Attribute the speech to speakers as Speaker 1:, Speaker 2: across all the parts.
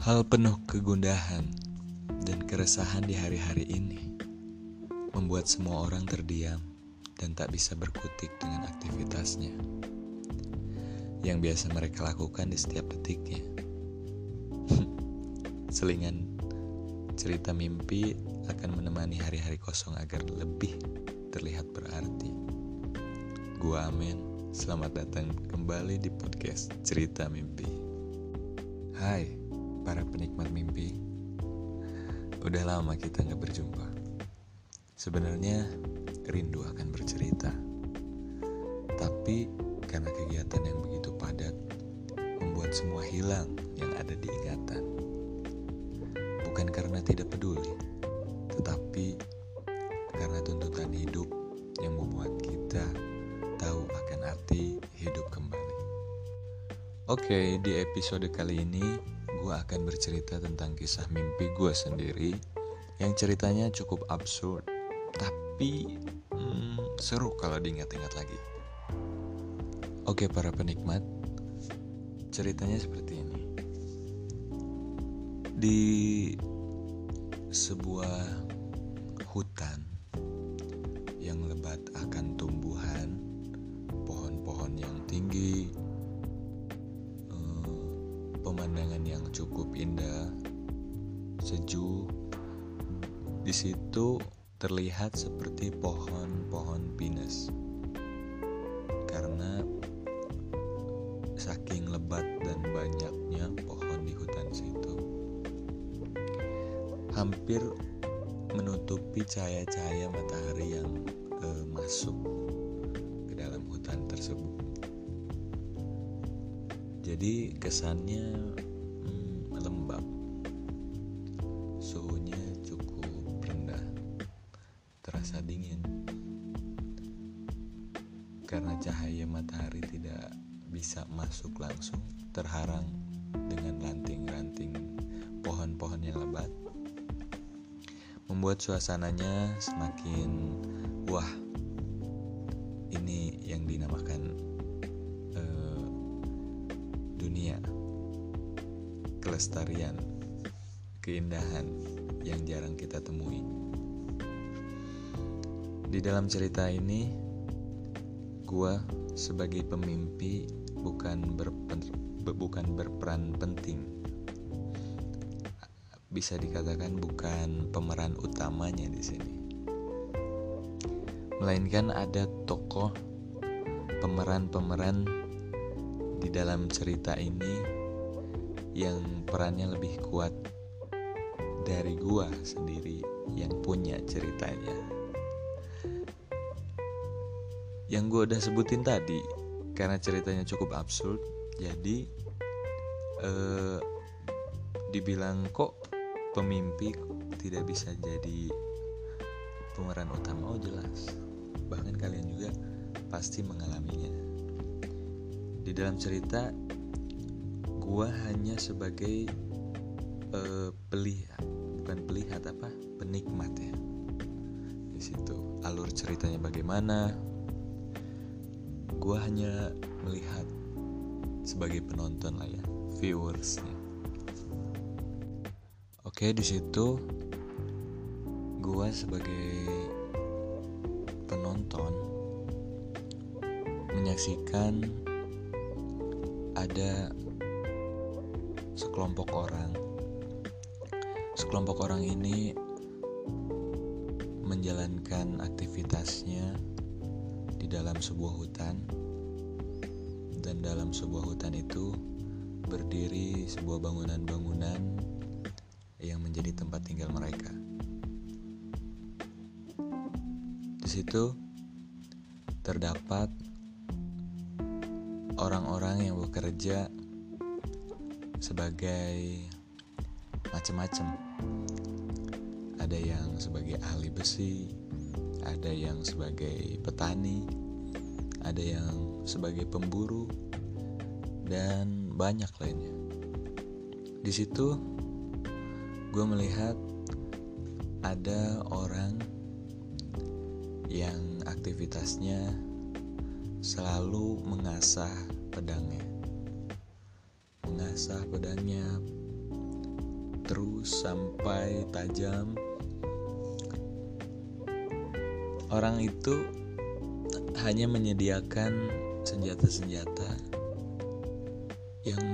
Speaker 1: Hal penuh kegundahan dan keresahan di hari-hari ini membuat semua orang terdiam dan tak bisa berkutik dengan aktivitasnya yang biasa mereka lakukan di setiap detiknya. Selingan cerita mimpi akan menemani hari-hari kosong agar lebih terlihat berarti. Gua Amin, selamat datang kembali di podcast Cerita Mimpi. Hai, para penikmat mimpi. Udah lama kita nggak berjumpa. Sebenarnya rindu akan bercerita. Tapi karena kegiatan yang begitu padat membuat semua hilang yang ada di ingatan. Bukan karena tidak peduli, tetapi karena tuntutan hidup yang membuat kita tahu akan arti hidup kembali. Oke, di episode kali ini gue akan bercerita tentang kisah mimpi gue sendiri yang ceritanya cukup absurd, tapi hmm, seru kalau diingat-ingat lagi. Oke para penikmat, ceritanya seperti ini. Di sebuah hutan sejuk. Di situ terlihat seperti pohon-pohon pinus. Karena saking lebat dan banyaknya pohon di hutan situ. Hampir menutupi cahaya-cahaya matahari yang eh, masuk ke dalam hutan tersebut. Jadi kesannya membuat suasananya semakin wah. Ini yang dinamakan dunia, kelestarian, keindahan yang jarang kita temui. Di dalam cerita ini, gua sebagai pemimpi bukan berpen, bukan berperan penting. Bisa dikatakan bukan pemeran utamanya di sini. Melainkan ada tokoh pemeran-pemeran di dalam cerita ini yang perannya lebih kuat dari gua sendiri yang punya ceritanya. Yang gua udah sebutin tadi karena ceritanya cukup absurd, jadi eh, dibilang kok pemimpi tidak bisa jadi pemeran utama oh jelas. Bahkan kalian juga pasti mengalaminya. Di dalam cerita gua hanya sebagai uh, pelihat bukan pelihat apa? Penikmat ya. Di situ alur ceritanya bagaimana? Gua hanya melihat sebagai penonton lah ya viewersnya oke di situ gua sebagai penonton menyaksikan ada sekelompok orang. Sekelompok orang ini menjalankan aktivitasnya di dalam sebuah hutan, dan dalam sebuah hutan itu berdiri sebuah bangunan-bangunan menjadi tempat tinggal mereka. Di situ terdapat orang-orang yang bekerja sebagai macam-macam. Ada yang sebagai ahli besi, ada yang sebagai petani, ada yang sebagai pemburu, dan banyak lainnya. Di situ, gue melihat ada orang yang aktivitasnya selalu mengasah pedangnya. Mengasah pedangnya terus sampai tajam orang itu hanya menyediakan senjata-senjata yang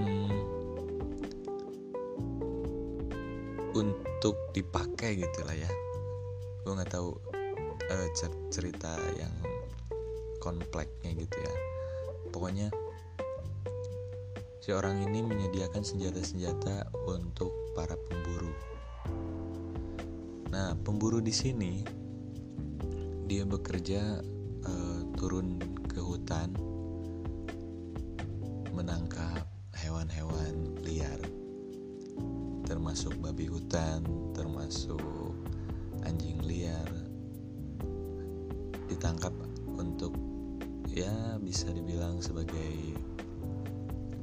Speaker 1: untuk dipakai gitu lah ya. Gue nggak tahu uh, cerita yang kompleknya gitu ya. Pokoknya si orang ini menyediakan senjata-senjata untuk para pemburu. Nah pemburu di sini dia bekerja uh, turun ke hutan menangkap hewan-hewan liar termasuk babi hutan termasuk anjing liar. Ditangkap untuk ya bisa dibilang sebagai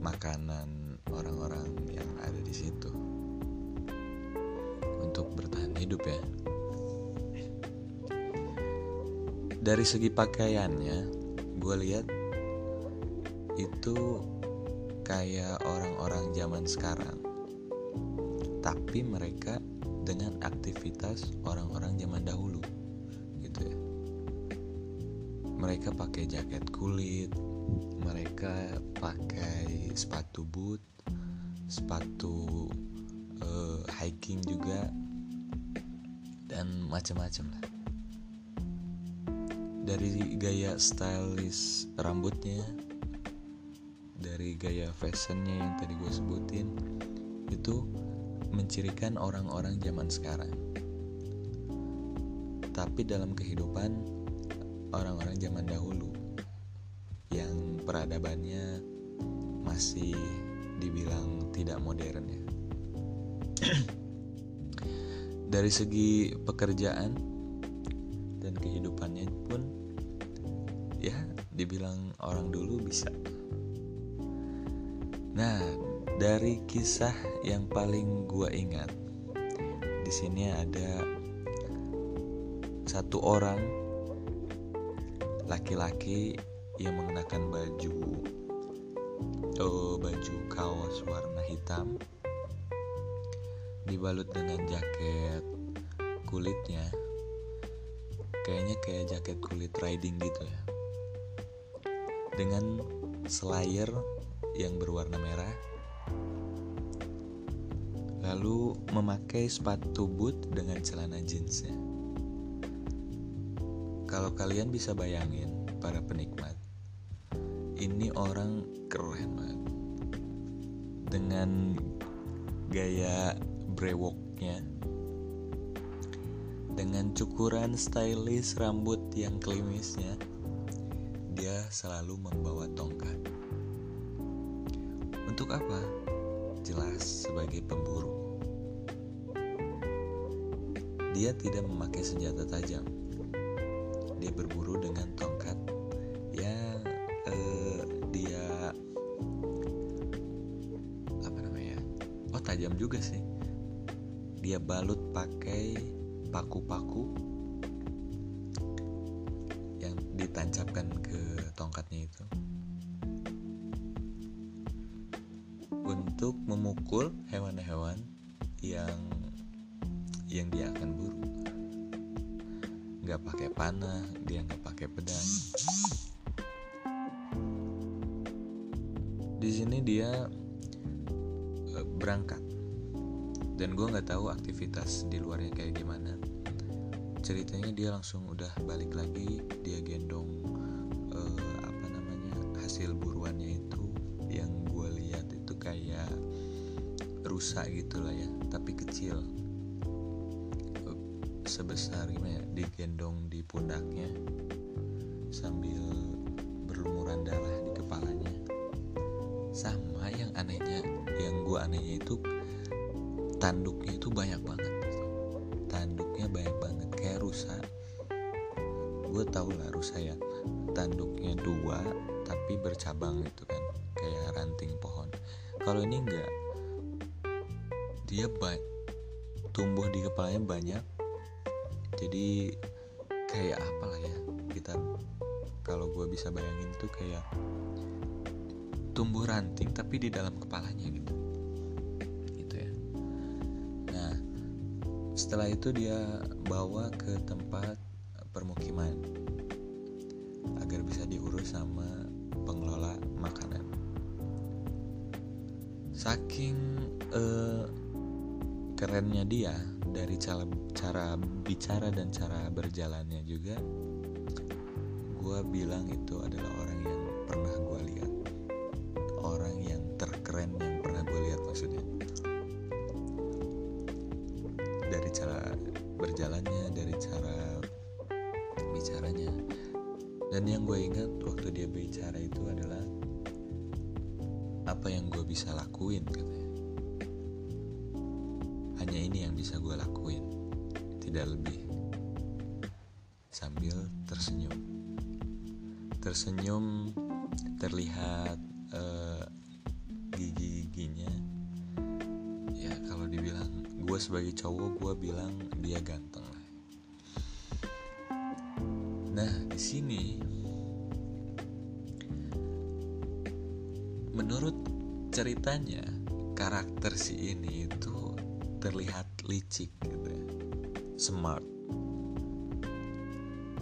Speaker 1: makanan orang-orang yang ada di situ. Untuk bertahan hidup ya. Dari segi pakaiannya gue lihat itu kayak orang-orang zaman sekarang tapi mereka dengan aktivitas orang-orang zaman dahulu gitu ya. Mereka pakai jaket kulit mereka pakai sepatu boot sepatu uh, hiking juga dan macam-macam lah. Dari gaya stylish rambutnya dari gaya fashionnya yang tadi gue sebutin itu mencirikan orang-orang zaman sekarang. Tapi dalam kehidupan orang-orang zaman dahulu yang peradabannya masih dibilang tidak modern ya. Dari segi pekerjaan dan kehidupannya pun ya dibilang orang dulu bisa. Nah dari kisah yang paling gua ingat di sini ada satu orang laki-laki yang mengenakan baju oh baju kaos warna hitam dibalut dengan jaket kulitnya. Kayaknya kayak jaket kulit riding gitu ya. Dengan slayer yang berwarna merah lalu memakai sepatu boot dengan celana jeansnya kalau kalian bisa bayangin para penikmat ini orang keren banget dengan gaya brewoknya dengan cukuran stylish rambut yang klimisnya, dia selalu membawa tongkat. Untuk apa? Sebagai pemburu. Dia tidak memakai senjata tajam. Dia berburu dengan tongkat yang eh, dia apa namanya? Oh, tajam juga sih. Dia balut pakai paku-paku yang ditancapkan ke tongkatnya itu untuk memukul hewan-hewan yang yang dia akan buru. Nggak pakai panah dia nggak pakai pedang. Di sini dia eh, berangkat. Dan gue nggak tahu aktivitas di luarnya kayak gimana. Ceritanya dia langsung udah balik lagi dia gendong uh, apa namanya hasil buruannya itu rusa gitu lah ya tapi kecil. Sebesar gimana ya digendong di pundaknya sambil berlumuran darah di kepalanya. Sama yang anehnya yang gue anehnya itu tanduknya itu banyak banget. Tanduknya banyak banget kayak rusa. Gue tau lah rusa ya. Tanduknya dua tapi bercabang gitu kan kayak ranting pohon. Kalau ini enggak dia ba tumbuh di kepalanya banyak. Jadi kayak apa lah ya kita kalau gue bisa bayangin tuh kayak tumbuh ranting tapi di dalam kepalanya gitu. Gitu ya. Setelah itu dia bawa ke tempat permukiman agar bisa diurus sama pengelola makanan. Saking kerennya dia dari cara cara bicara dan cara berjalannya juga gue bilang itu adalah orang yang pernah gue lihat. Orang yang terkeren yang pernah gue lihat maksudnya. Dari cara berjalannya dari cara bicaranya. Dan yang gue ingat waktu dia bicara itu adalah apa yang gue bisa lakuin katanya ini yang bisa gue lakuin. Tidak lebih. Sambil tersenyum. Tersenyum terlihat uh, gigi-giginya. Ya kalau dibilang gue sebagai cowok gue bilang dia ganteng lah. Nah di sini menurut ceritanya karakter si ini itu terlihat licik gitu ya. Smart.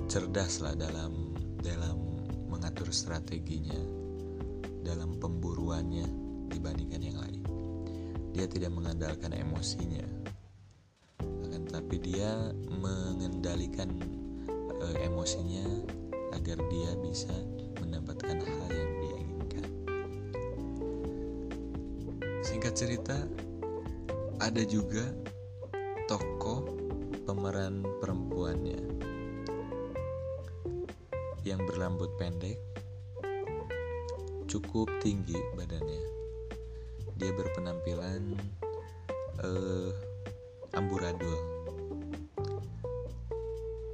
Speaker 1: Cerdas lah dalam dalam mengatur strateginya dalam pemburuannya dibandingkan yang lain. Dia tidak mengandalkan emosinya. Akan tapi dia mengendalikan e, emosinya agar dia bisa mendapatkan hal yang dia inginkan. Singkat cerita ada juga tokoh pemeran perempuannya yang berambut pendek cukup tinggi badannya. Dia berpenampilan uh, amburadul.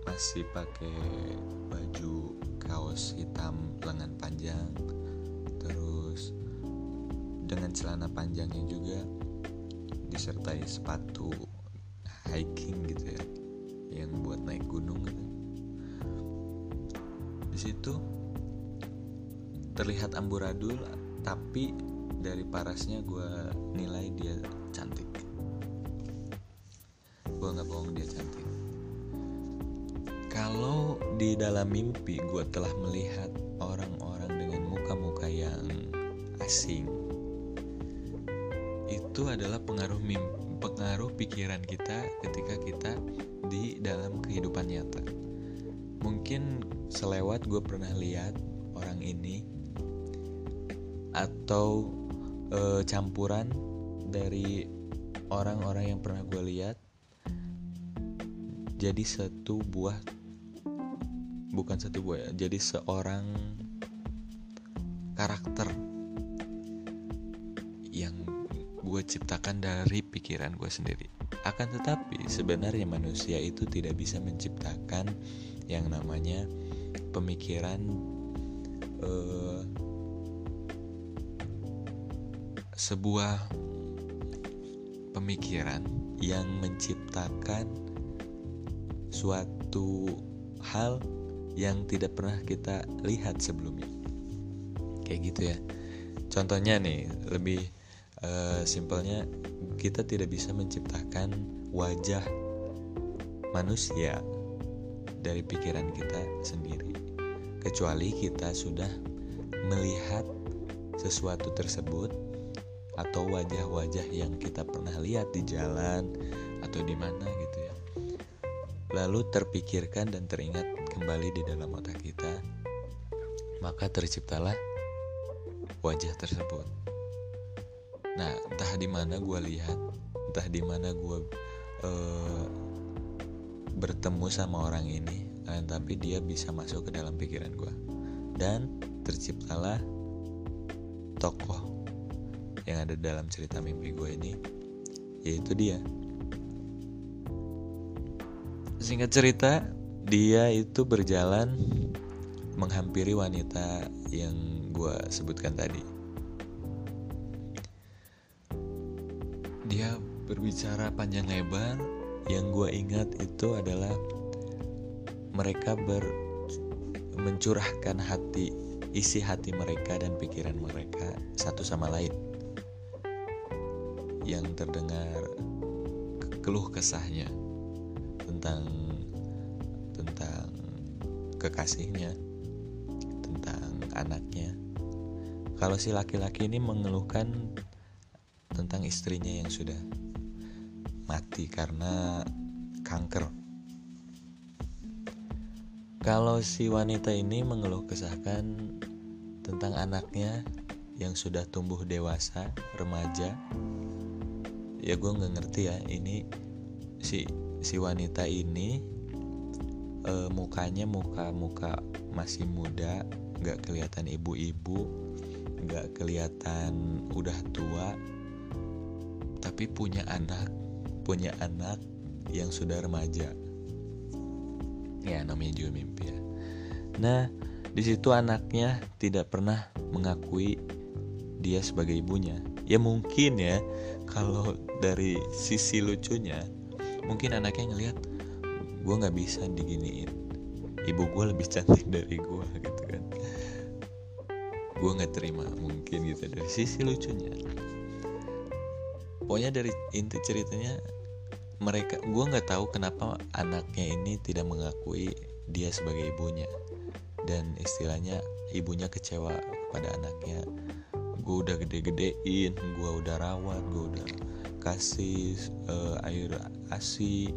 Speaker 1: Masih pakai baju kaos hitam lengan panjang terus dengan celana panjangnya juga disertai sepatu hiking gitu ya yang buat naik gunung gitu. Di situ terlihat amburadul tapi dari parasnya gue nilai dia cantik. Gue nggak bohong dia cantik. Kalau di dalam mimpi gue telah melihat orang-orang dengan muka-muka yang asing itu adalah pengaruh mimpi, pengaruh pikiran kita ketika kita di dalam kehidupan nyata. Mungkin selewat gue pernah lihat orang ini atau e, campuran dari orang-orang yang pernah gue lihat jadi satu buah bukan satu buah ya jadi seorang karakter gue ciptakan dari pikiran gue sendiri akan tetapi sebenarnya manusia itu tidak bisa menciptakan yang namanya pemikiran uh, sebuah pemikiran yang menciptakan suatu hal yang tidak pernah kita lihat sebelumnya. Kayak gitu ya. Contohnya nih, lebih uh, simpelnya kita tidak bisa menciptakan wajah manusia dari pikiran kita sendiri. Kecuali kita sudah melihat sesuatu tersebut atau wajah-wajah yang kita pernah lihat di jalan atau di mana gitu ya. Lalu terpikirkan dan teringat kembali di dalam otak kita, maka terciptalah wajah tersebut. Nah, entah di mana gue lihat, entah di mana gue uh, bertemu sama orang ini, tapi dia bisa masuk ke dalam pikiran gue, dan terciptalah tokoh yang ada dalam cerita mimpi gue ini yaitu dia. Singkat cerita dia itu berjalan menghampiri wanita yang gue sebutkan tadi berbicara panjang lebar yang gue ingat itu adalah mereka ber mencurahkan hati isi hati mereka dan pikiran mereka satu sama lain. Yang terdengar keluh kesahnya tentang tentang kekasihnya tentang anaknya. Kalau si laki-laki ini mengeluhkan tentang istrinya yang sudah mati karena kanker. Kalau si wanita ini mengeluh kesahkan tentang anaknya yang sudah tumbuh dewasa, remaja, ya gue nggak ngerti ya ini si si wanita ini e, mukanya muka muka masih muda, nggak kelihatan ibu-ibu, nggak kelihatan udah tua, tapi punya anak, punya anak yang sudah remaja. Ya namanya juga mimpi ya. Nah di situ anaknya tidak pernah mengakui dia sebagai ibunya. Ya mungkin ya kalau dari sisi lucunya mungkin anaknya ngelihat gue nggak bisa diginiin. Ibu gue lebih cantik dari gue gitu kan. Gue nggak terima mungkin gitu. Dari sisi lucunya. Pokoknya dari inti ceritanya mereka gue nggak tahu kenapa anaknya ini tidak mengakui dia sebagai ibunya. Dan istilahnya ibunya kecewa pada anaknya. Gue udah gede-gedein gue udah rawat gue udah kasih uh, air asi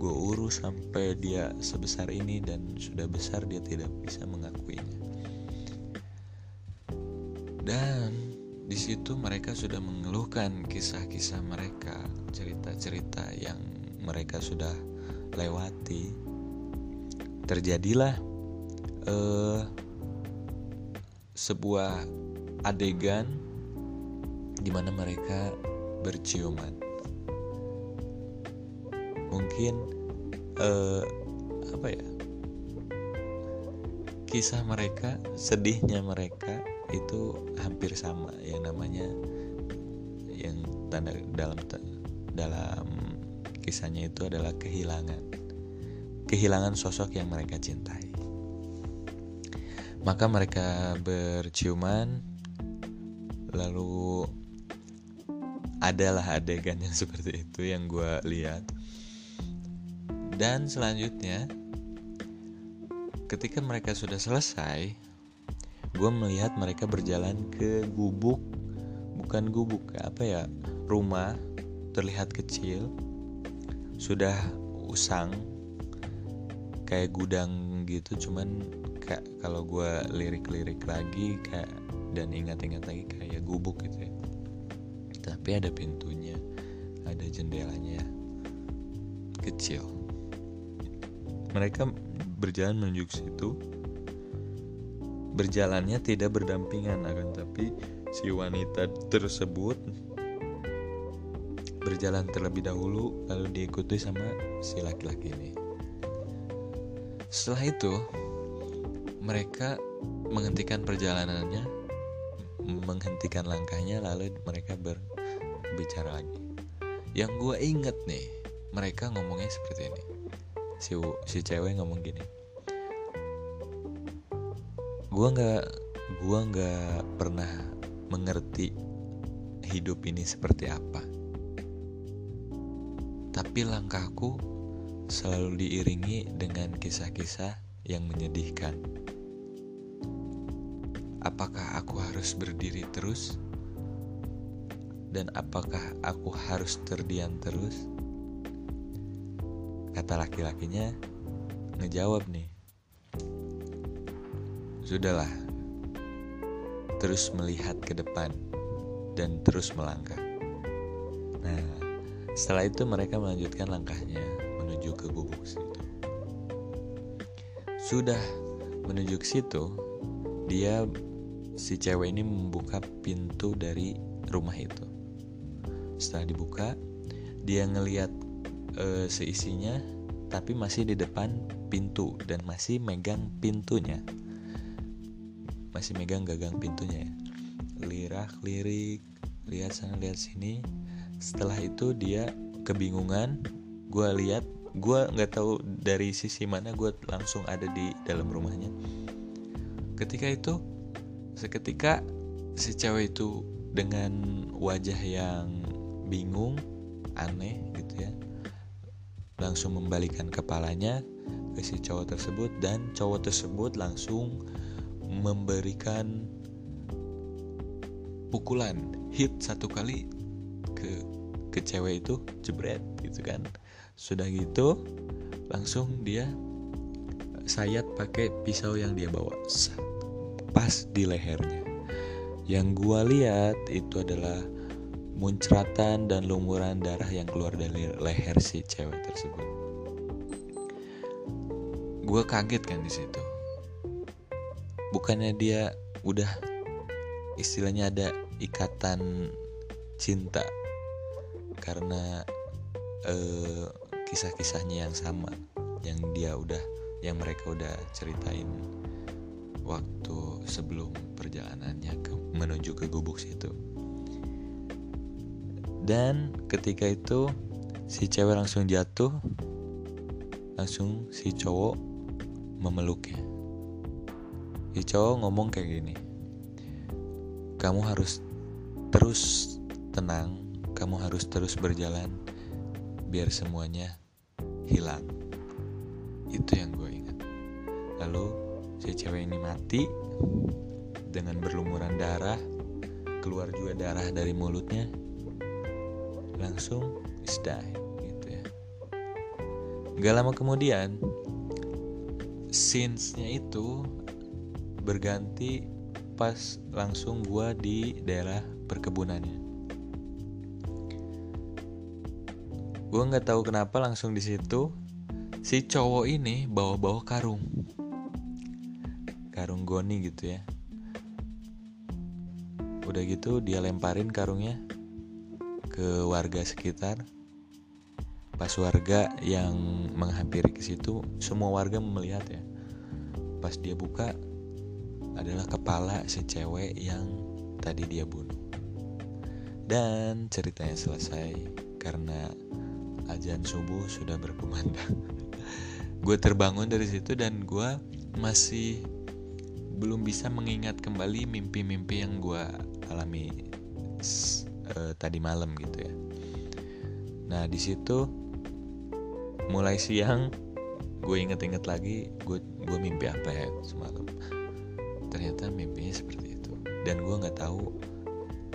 Speaker 1: gue urus sampai dia sebesar ini dan sudah besar dia tidak bisa mengakuinya. Dan di situ mereka sudah mengeluhkan kisah-kisah mereka cerita-cerita yang mereka sudah lewati. Terjadilah uh, sebuah adegan di mana mereka berciuman. Mungkin uh, apa ya? Kisah mereka sedihnya mereka itu hampir sama yang namanya yang tanda dalam dalam kisahnya itu adalah kehilangan. Kehilangan sosok yang mereka cintai. Maka mereka berciuman lalu adalah adegan yang seperti itu yang gue lihat. Dan selanjutnya ketika mereka sudah selesai gue melihat mereka berjalan ke gubuk bukan gubuk apa ya rumah terlihat kecil, sudah usang, kayak gudang gitu, cuman kayak kalau gue lirik-lirik lagi kayak dan ingat-ingat lagi kayak gubuk gitu ya. Tapi ada pintunya, ada jendelanya kecil. Mereka berjalan menuju situ. Berjalannya tidak berdampingan akan tapi si wanita tersebut berjalan terlebih dahulu lalu diikuti sama si laki-laki ini. Setelah itu mereka menghentikan perjalanannya, menghentikan langkahnya lalu mereka berbicara lagi. Yang gue inget nih, mereka ngomongnya seperti ini. Si si cewek ngomong gini. Gue nggak gue nggak pernah mengerti hidup ini seperti apa tapi langkahku selalu diiringi dengan kisah-kisah yang menyedihkan. Apakah aku harus berdiri terus? Dan apakah aku harus terdiam terus? Kata laki-lakinya ngejawab nih. Sudahlah. Terus melihat ke depan dan terus melangkah. Nah, setelah itu mereka melanjutkan langkahnya menuju ke gubuk situ. Sudah menuju ke situ, dia si cewek ini membuka pintu dari rumah itu. Setelah dibuka, dia ngeliat e, seisinya, tapi masih di depan pintu dan masih megang pintunya. Masih megang gagang pintunya ya. Lirak, lirik, lihat sana, lihat sini setelah itu dia kebingungan gue lihat gue nggak tahu dari sisi mana gue langsung ada di dalam rumahnya ketika itu seketika si cewek itu dengan wajah yang bingung aneh gitu ya langsung membalikan kepalanya ke si cowok tersebut dan cowok tersebut langsung memberikan pukulan hit satu kali ke ke cewek itu jebret gitu kan. Sudah gitu langsung dia sayat pakai pisau yang dia bawa pas di lehernya. Yang gua lihat itu adalah muncratan dan lumuran darah yang keluar dari leher si cewek tersebut. Gua kaget kan di situ bukannya dia udah istilahnya ada ikatan cinta karena uh, kisah-kisahnya yang sama yang dia udah yang mereka udah ceritain waktu sebelum perjalanannya ke menuju ke gubuk situ. Dan ketika itu si cewek langsung jatuh langsung si cowok memeluknya si cowok ngomong kayak gini kamu harus terus tenang kamu harus terus berjalan biar semuanya hilang. Itu yang gue ingat. Lalu si cewek ini mati dengan berlumuran darah keluar juga darah dari mulutnya langsung is die gitu ya. Gak lama kemudian scenes-nya itu berganti pas langsung gua di daerah perkebunannya. Gue nggak tahu kenapa langsung di situ si cowok ini bawa-bawa karung. Karung goni gitu ya. Udah gitu dia lemparin karungnya ke warga sekitar. Pas warga yang menghampiri ke situ semua warga melihat ya. Pas dia buka adalah kepala si cewek yang tadi dia bunuh. Dan ceritanya selesai karena azan subuh sudah berkumandang. Gue terbangun dari situ dan gue masih belum bisa mengingat kembali mimpi-mimpi yang gue alami uh, tadi malam gitu ya. Nah di situ mulai siang gue inget-inget lagi gue gue mimpi apa ya semalam ternyata mimpinya seperti itu. Dan gue nggak tahu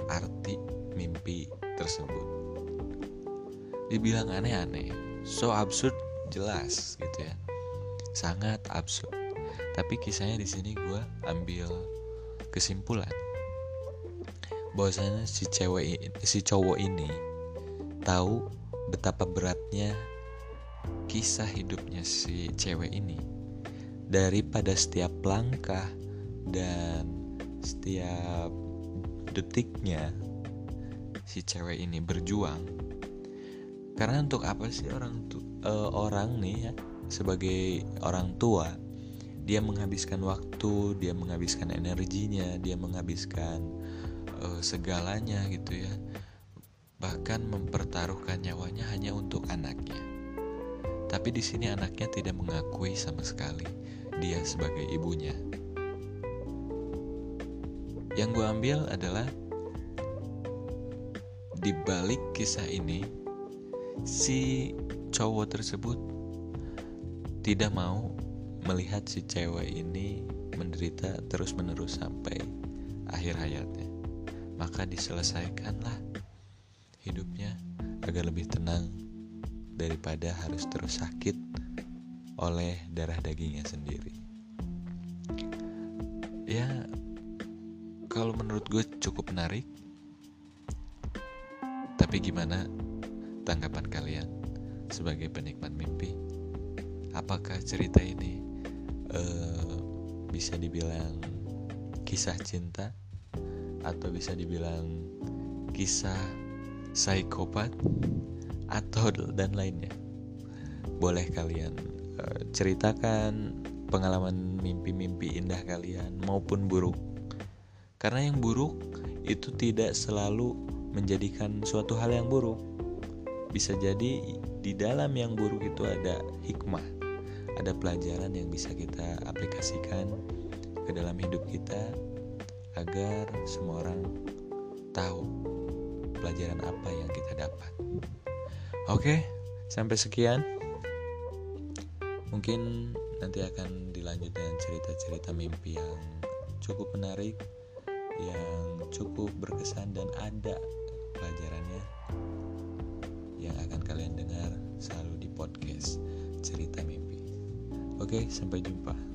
Speaker 1: arti mimpi tersebut. Dibilang aneh-aneh so absurd jelas gitu ya. Sangat absurd. Tapi kisahnya di sini gue ambil kesimpulan. Bahwasanya si cewek si cowok ini tahu betapa beratnya kisah hidupnya si cewek ini. Daripada setiap langkah dan setiap detiknya si cewek ini berjuang. Karena untuk apa sih orang tu, uh, orang nih ya sebagai orang tua dia menghabiskan waktu dia menghabiskan energinya dia menghabiskan uh, segalanya gitu ya. Bahkan mempertaruhkan nyawanya hanya untuk anaknya. Tapi di sini anaknya tidak mengakui sama sekali dia sebagai ibunya yang gue ambil adalah di balik kisah ini si cowok tersebut tidak mau melihat si cewek ini menderita terus-menerus sampai akhir hayatnya. Maka diselesaikanlah hidupnya agar lebih tenang daripada harus terus sakit oleh darah dagingnya sendiri. Ya, kalau menurut gue cukup menarik. Tapi gimana Tanggapan kalian sebagai penikmat mimpi, apakah cerita ini uh, bisa dibilang kisah cinta atau bisa dibilang kisah psikopat atau dan lainnya? Boleh kalian uh, ceritakan pengalaman mimpi-mimpi indah kalian maupun buruk. Karena yang buruk itu tidak selalu menjadikan suatu hal yang buruk. Bisa jadi di dalam yang buruk itu ada hikmah, ada pelajaran yang bisa kita aplikasikan ke dalam hidup kita agar semua orang tahu pelajaran apa yang kita dapat. Oke, sampai sekian. Mungkin nanti akan dilanjut dengan cerita-cerita mimpi yang cukup menarik, yang cukup berkesan dan ada pelajarannya yang akan kalian dengar selalu di podcast cerita mimpi. Oke, sampai jumpa.